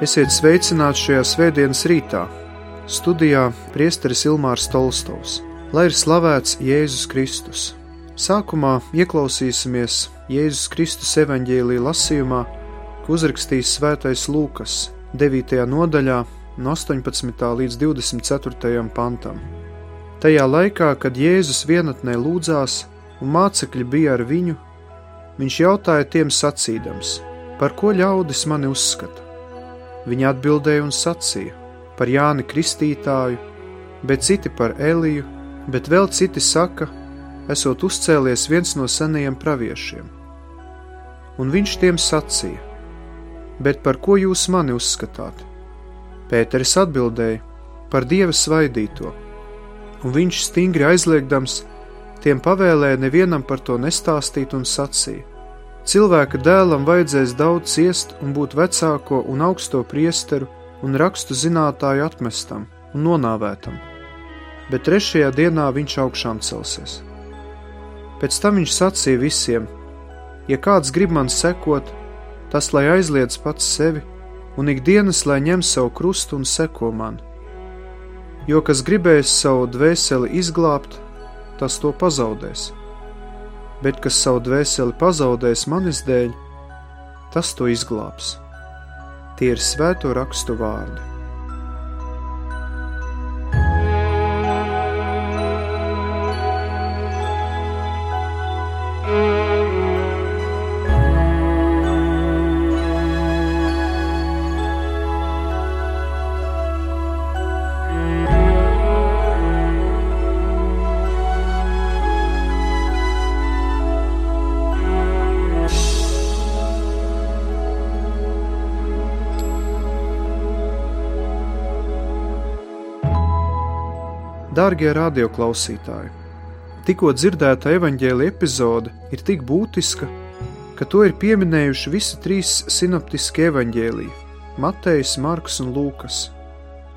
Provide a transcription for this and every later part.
Esiet sveicināti šajā svētdienas rītā. Studijā priesteris Ilmārs Tolstovs. Lai ir slavēts Jēzus Kristus. Sākumā ieklausīsimies Jēzus Kristus evaņģēlīja lasījumā, ko uzrakstījis Svētais Lūkas 9. nodaļā, no 18. līdz 24. pantam. Tajā laikā, kad Jēzus vienatnē lūdzās un mācekļi bija ar viņu, viņš jautāja tiem sacīdams: Par ko ļaudis mani uzskata? Viņa atbildēja un sacīja par Jāni Kristītāju, bet citi par Eliju, bet vēl citi saka, esot uzcēlies viens no senajiem praviešiem. Un viņš tiem sacīja: Bet par ko jūs mani uzskatāt? Pēteris atbildēja: Par dieva svaidīto, un viņš stingri aizliegdams, tiem pavēlēja nevienam par to nestāstīt un sacīja: Cilvēka dēlam vajadzēs daudz ciest un būt vecāko un augsto priesteru un rakstu zinātāju atmestam un nonāvētam, bet trešajā dienā viņš augšām celsies. Pēc tam viņš sacīja visiem: Ja kāds grib man sekot, tas lai aizliedz pats sevi, un ikdienas lai ņem savu krustu un seko man. Jo kas gribēs savu dvēseli izglābt, tas to pazaudēs bet kas savu dvēseli pazaudēs manis dēļ, tas to izglābs. Tie ir svēto rakstu vārdi. Dārgie radioklausītāji! Tikko dzirdēta evaņģēlīja epizode ir tik būtiska, ka to ir pieminējuši visi trīs sinoptiskie evaņģēlīji - Matejs, Marks un Lūkas.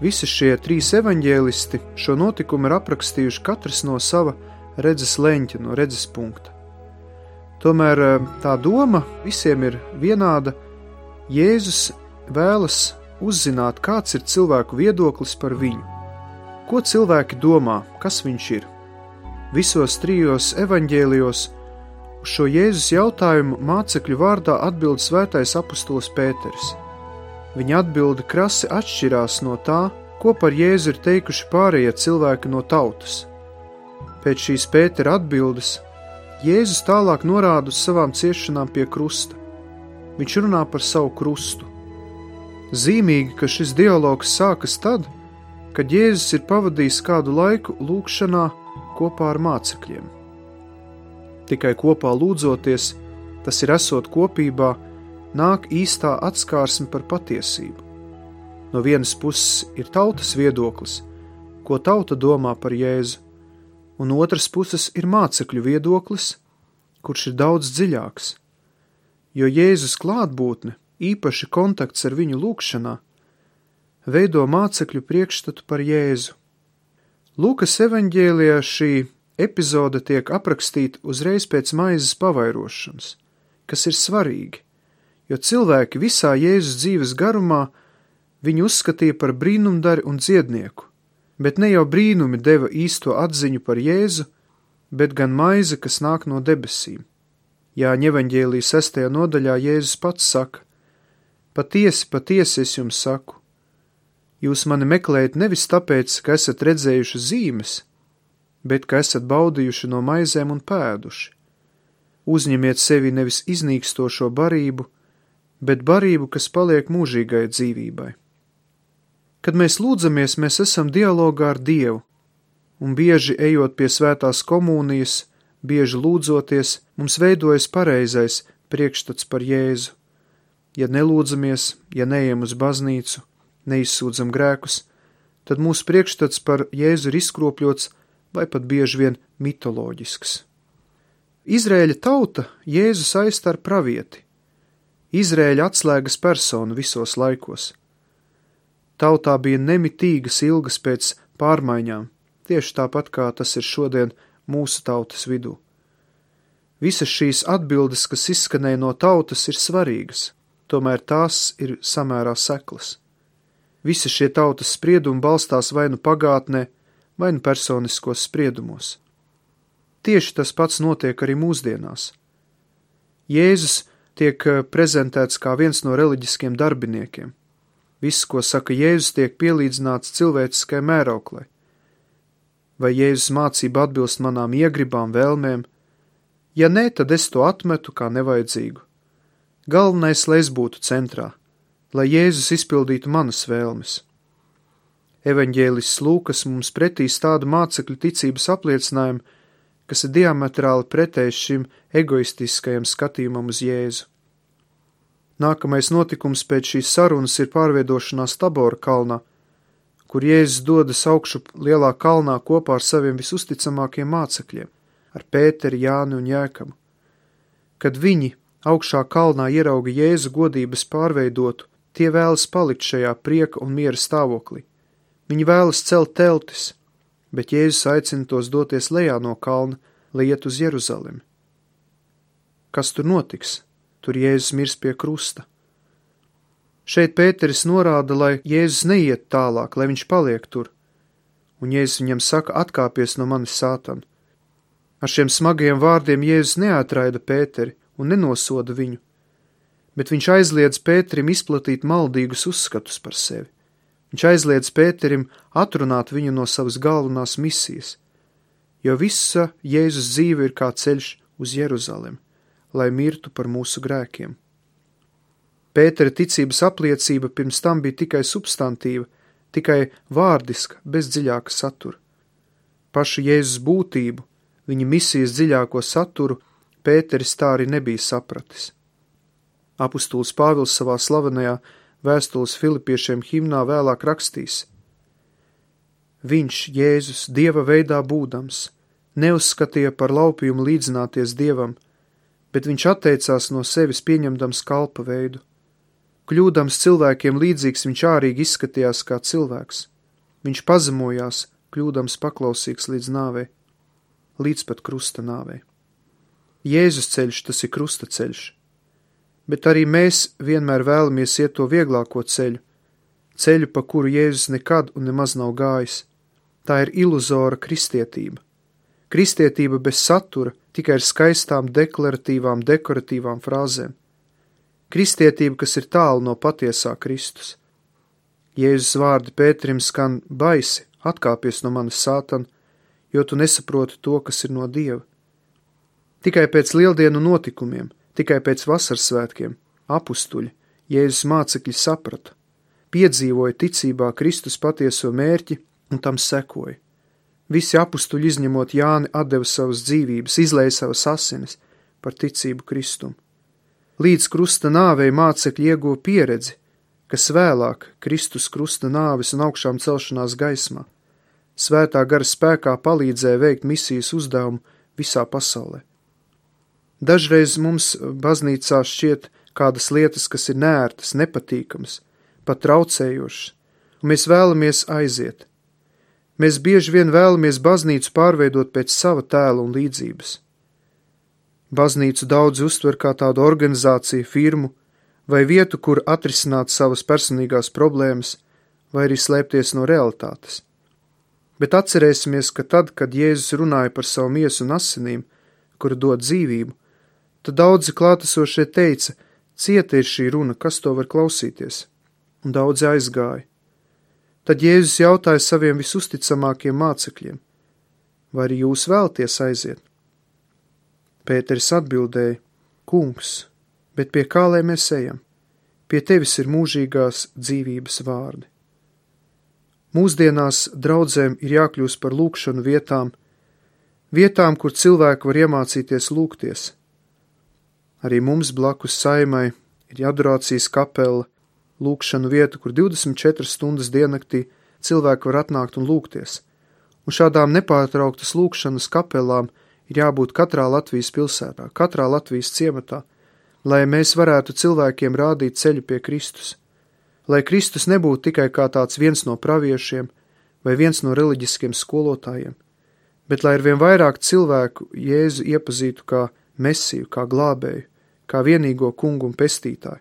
Visi šie trīs evaņģēlisti šo notikumu ir aprakstījuši katrs no sava redzes leņķa, no redzes punkta. Tomēr eh, tā doma visiem ir vienāda. Jēzus vēlas uzzināt, kāds ir cilvēku viedoklis par viņu. Ko cilvēki domā, kas viņš ir? Visos trijos evaņģēlijos uz šo Jēzus jautājumu mācekļu vārdā atbild svētais apustulis Pēters. Viņa atbilde krasi atšķirās no tā, ko par Jēzu ir teikuši pārējie cilvēki no tautas. Pēc šīs Pētera atbildes Jēzus tālāk norāda uz savām ciešanām pie krusta. Viņš runā par savu krustu. Zīmīgi, ka šis dialogs sākas tad, kad kad Jēzus ir pavadījis kādu laiku lūgšanā kopā ar mācekļiem. Tikai kopā lūdzoties, tas ir esot kopībā, nāk īstā atskārsme par patiesību. No vienas puses ir tautas viedoklis, ko tauta domā par Jēzu, un otras puses ir mācekļu viedoklis, kurš ir daudz dziļāks, jo Jēzus klātbūtne, īpaši kontakts ar viņu lūgšanā, veido mācekļu priekšstatu par Jēzu. Lūkas evanģēlijā šī epizode tiek aprakstīta uzreiz pēc maizes pavairošanas, kas ir svarīgi, jo cilvēki visā Jēzus dzīves garumā viņu uzskatīja par brīnumdari un dziednieku, bet ne jau brīnumi deva īsto atziņu par Jēzu, bet gan maize, kas nāk no debesīm. Jāņa evanģēlijas sestajā nodaļā Jēzus pats saka: Patiesi, patiesi es jums saku, Jūs mani meklējat nevis tāpēc, ka esat redzējuši zīmes, bet ka esat baudījuši no maizēm un pēduši. Uzņemiet sevi nevis iznīkstošo barību, bet barību, kas paliek mūžīgai dzīvībai. Kad mēs lūdzamies, mēs esam dialogā ar Dievu, un bieži ejot pie svētās komunijas, bieži lūdzoties, mums veidojas pareizais priekšstats par Jēzu. Ja nelūdzamies, ja neejam uz baznīcu, neizsūdzam grēkus, tad mūsu priekšstats par Jēzu ir izkropļots vai pat bieži vien mitoloģisks. Izrēļa tauta Jēzu saista ar pravieti, Izrēļa atslēgas personu visos laikos. Tautā bija nemitīgas ilgas pēc pārmaiņām, tieši tāpat kā tas ir šodien mūsu tautas vidū. Visas šīs atbildes, kas izskanēja no tautas, ir svarīgas, tomēr tās ir samērā seklas. Visi šie tautas spriedumi balstās vai nu pagātnē, vai nu personiskos spriedumos. Tieši tas pats notiek arī mūsdienās. Jēzus tiek eh, prezentēts kā viens no reliģiskiem darbiniekiem. Viss, ko saka Jēzus, tiek pielīdzināts cilvēciskai mēroklai. Vai Jēzus mācība atbilst manām iegribām, vēlmēm? Ja nē, tad es to atmetu kā nevajadzīgu. Galvenais, lai es būtu centrā, lai Jēzus izpildītu manas vēlmes. Evanģēlis Lūkas mums pretī stāda mācekļu ticības apliecinājumu, kas ir diametrāli pretējs šim egoistiskajam skatījumam uz Jēzu. Nākamais notikums pēc šīs sarunas ir pārveidošanās Tabora kalnā, kur Jēzus dodas augšu lielā kalnā kopā ar saviem visusticamākiem mācekļiem, ar Pēteri, Jāni un Jēkamu. Kad viņi augšā kalnā ierauga Jēzu godības pārveidotu, tie vēlas palikt šajā prieka un miera stāvoklī. Viņi vēlas celt teltis, bet Jēzus aicina tos doties lejā no kalna, lai iet uz Jeruzalemi. Kas tur notiks? Tur Jēzus mirs pie krusta. Šeit Pēteris norāda, lai Jēzus neiet tālāk, lai viņš paliek tur, un Jēzus viņam saka: atkāpies no manis, sātan. Ar šiem smagiem vārdiem Jēzus neatraida Pēteri un nenosoda viņu, bet viņš aizliedz Pēterim izplatīt maldīgus uzskatus par sevi. Viņš aizliedz Pēterim atrunāt viņu no savas galvenās misijas, jo visa Jēzus dzīve ir kā ceļš uz Jeruzalem, lai mirtu par mūsu grēkiem. Pētera ticības apliecība pirms tam bija tikai substantīva, tikai vārdiska, bez dziļāka satura. Pašu Jēzus būtību, viņa misijas dziļāko saturu, Pēteris tā arī nebija sapratis. Apustulis Pāvils savā slavenajā vēstules filipiešiem himnā vēlāk rakstīs. Viņš, Jēzus, dieva veidā būdams, neuzskatīja par laupījumu līdzināties dievam, bet viņš atteicās no sevis pieņemdams kalpa veidu. Kļūdams cilvēkiem līdzīgs, viņš ārīgi izskatījās kā cilvēks. Viņš pazemojās, kļūdams paklausīgs līdz nāvei, līdz pat krusta nāvei. Jēzus ceļš tas ir krusta ceļš bet arī mēs vienmēr vēlamies iet to vieglāko ceļu, ceļu, pa kuru Jēzus nekad un nemaz nav gājis. Tā ir iluzora kristietība. Kristietība bez satura, tikai ar skaistām, deklaratīvām, dekoratīvām frāzēm. Kristietība, kas ir tālu no patiesā Kristus. Jēzus vārdi Pēterim skan baisi, atkāpies no manis sātan, jo tu nesaproti to, kas ir no Dieva. Tikai pēc lieldienu notikumiem – Tikai pēc vasaras svētkiem apustuļi, Jēzus mācekļi saprata, piedzīvoja ticībā Kristus patieso mērķi un tam sekoja. Visi apustuļi izņemot Jāni atdeva savas dzīvības, izlēja savas asinis par ticību Kristum. Līdz krusta nāvei mācekļi ieguva pieredzi, kas vēlāk Kristus krusta nāves un augšām celšanās gaismā, svētā gara spēkā palīdzēja veikt misijas uzdevumu visā pasaulē. Dažreiz mums baznīcā šķiet kādas lietas, kas ir nērtas, nepatīkamas, pat traucējošas, un mēs vēlamies aiziet. Mēs bieži vien vēlamies baznīcu pārveidot pēc sava tēla un līdzības. Baznīcu daudz uztver kā tādu organizāciju, firmu vai vietu, kur atrisināt savas personīgās problēmas, vai arī slēpties no realitātes. Bet atcerēsimies, ka tad, kad Jēzus runāja par savu miesu un asinīm, kura dod dzīvību, Tad daudzi klātesošie teica, cieta ir šī runa, kas to var klausīties, un daudzi aizgāja. Tad Jēzus jautāja saviem visusticamākiem mācekļiem, vai arī jūs vēlties aiziet? Pēteris atbildēja, kungs, bet pie kā lai mēs ejam? Pie tevis ir mūžīgās dzīvības vārdi. Mūsdienās draudzēm ir jākļūst par lūkšanu vietām, vietām, kur cilvēki var iemācīties lūgties – Arī mums blakus saimai ir adorācijas kapela, lūkšanu vieta, kur 24 stundas diennaktī cilvēki var atnākt un lūgties, un šādām nepārtrauktas lūkšanas kapelām ir jābūt katrā Latvijas pilsētā, katrā Latvijas ciematā, lai mēs varētu cilvēkiem rādīt ceļu pie Kristus, lai Kristus nebūtu tikai kā tāds viens no praviešiem vai viens no reliģiskiem skolotājiem, bet lai ar vien vairāk cilvēku Jēzu iepazītu kā mesiju, kā glābēju, kā vienīgo kungu un pestītāju,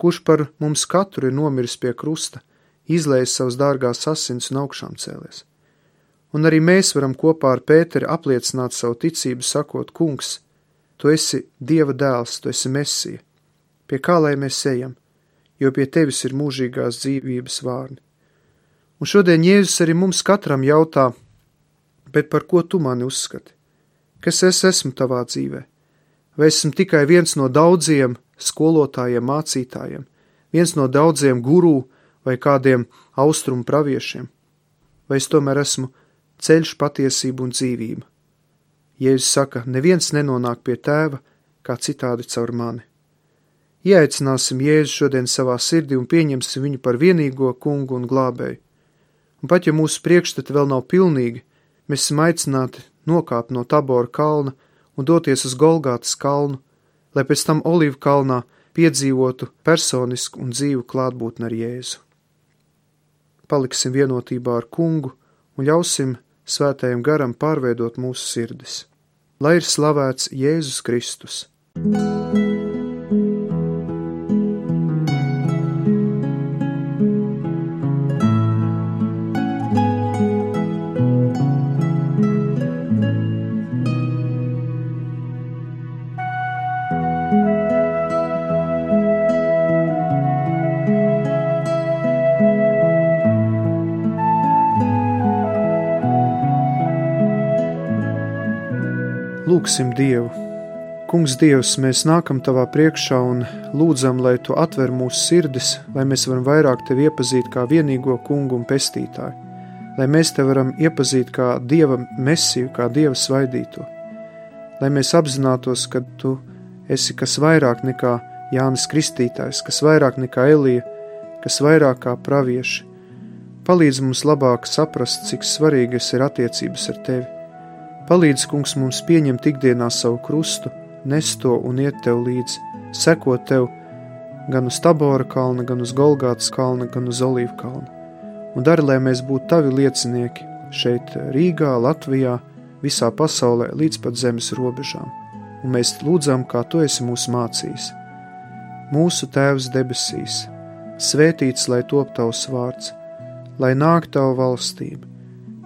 kurš par mums katru ir nomiris pie krusta, izlējis savus dārgās asins un augšām cēlies. Un arī mēs varam kopā ar Pēteri apliecināt savu ticību, sakot, Kungs, tu esi Dieva dēls, tu esi Mesija. Pie kā lai mēs ejam, jo pie tevis ir mūžīgās dzīvības vārni. Un šodien Jēzus arī mums katram jautā, bet par ko tu mani uzskati? Kas es esmu tavā dzīvē? Vai esmu tikai viens no daudziem skolotājiem, mācītājiem, viens no daudziem gurū vai kādiem austrumu praviešiem? Vai es tomēr esmu ceļš, patiesība un dzīvība? Jēzus saka, neviens nenonāk pie tēva, kā citādi caur mani. Ieaicināsim Jēzu šodien savā sirdī un pieņemsim viņu par vienīgo kungu un glābēju. Un pat ja mūsu priekšstati vēl nav pilnīgi, mēs esam aicināti nokāpt no Tabora kalna un doties uz Golgātas kalnu, lai pēc tam Olīvu kalnā piedzīvotu personisku un dzīvu klātbūtni ar Jēzu. Paliksim vienotībā ar kungu un ļausim svētajam garam pārveidot mūsu sirdis. Lai ir slavēts Jēzus Kristus! thank you Lūksim Dievu! Kungs, Dievs, mēs nākam Tavā priekšā un lūdzam, lai Tu atver mūsu sirdis, lai mēs varam vairāk Tevi iepazīt kā vienīgo kungu un pestītāju, lai mēs Tevi varam iepazīt kā Dieva mesiju, kā Dieva svaidīto, lai mēs apzinātos, ka Tu esi kas vairāk nekā Jānis Kristītājs, kas vairāk nekā Elija, kas vairāk kā pravieši. Palīdz mums labāk saprast, cik svarīgas ir attiecības ar Tevi Palīdz, kungs, mums pieņemt ikdienā savu krustu, nest to un iet tev līdzi, sekot tev gan uz Tabora kalna, gan uz Golgātas kalna, gan uz Olīvu kalna. Un dari, lai mēs būtu tavi liecinieki šeit Rīgā, Latvijā, visā pasaulē līdz pat zemes robežām. Un mēs lūdzam, kā tu esi mūs mācījis. Mūsu Tēvs debesīs, svētīts lai top tavs vārds, lai nāk tava valstība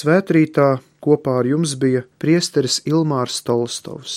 Svētrītā kopā ar jums bija priesteris Ilmārs Tolstovs.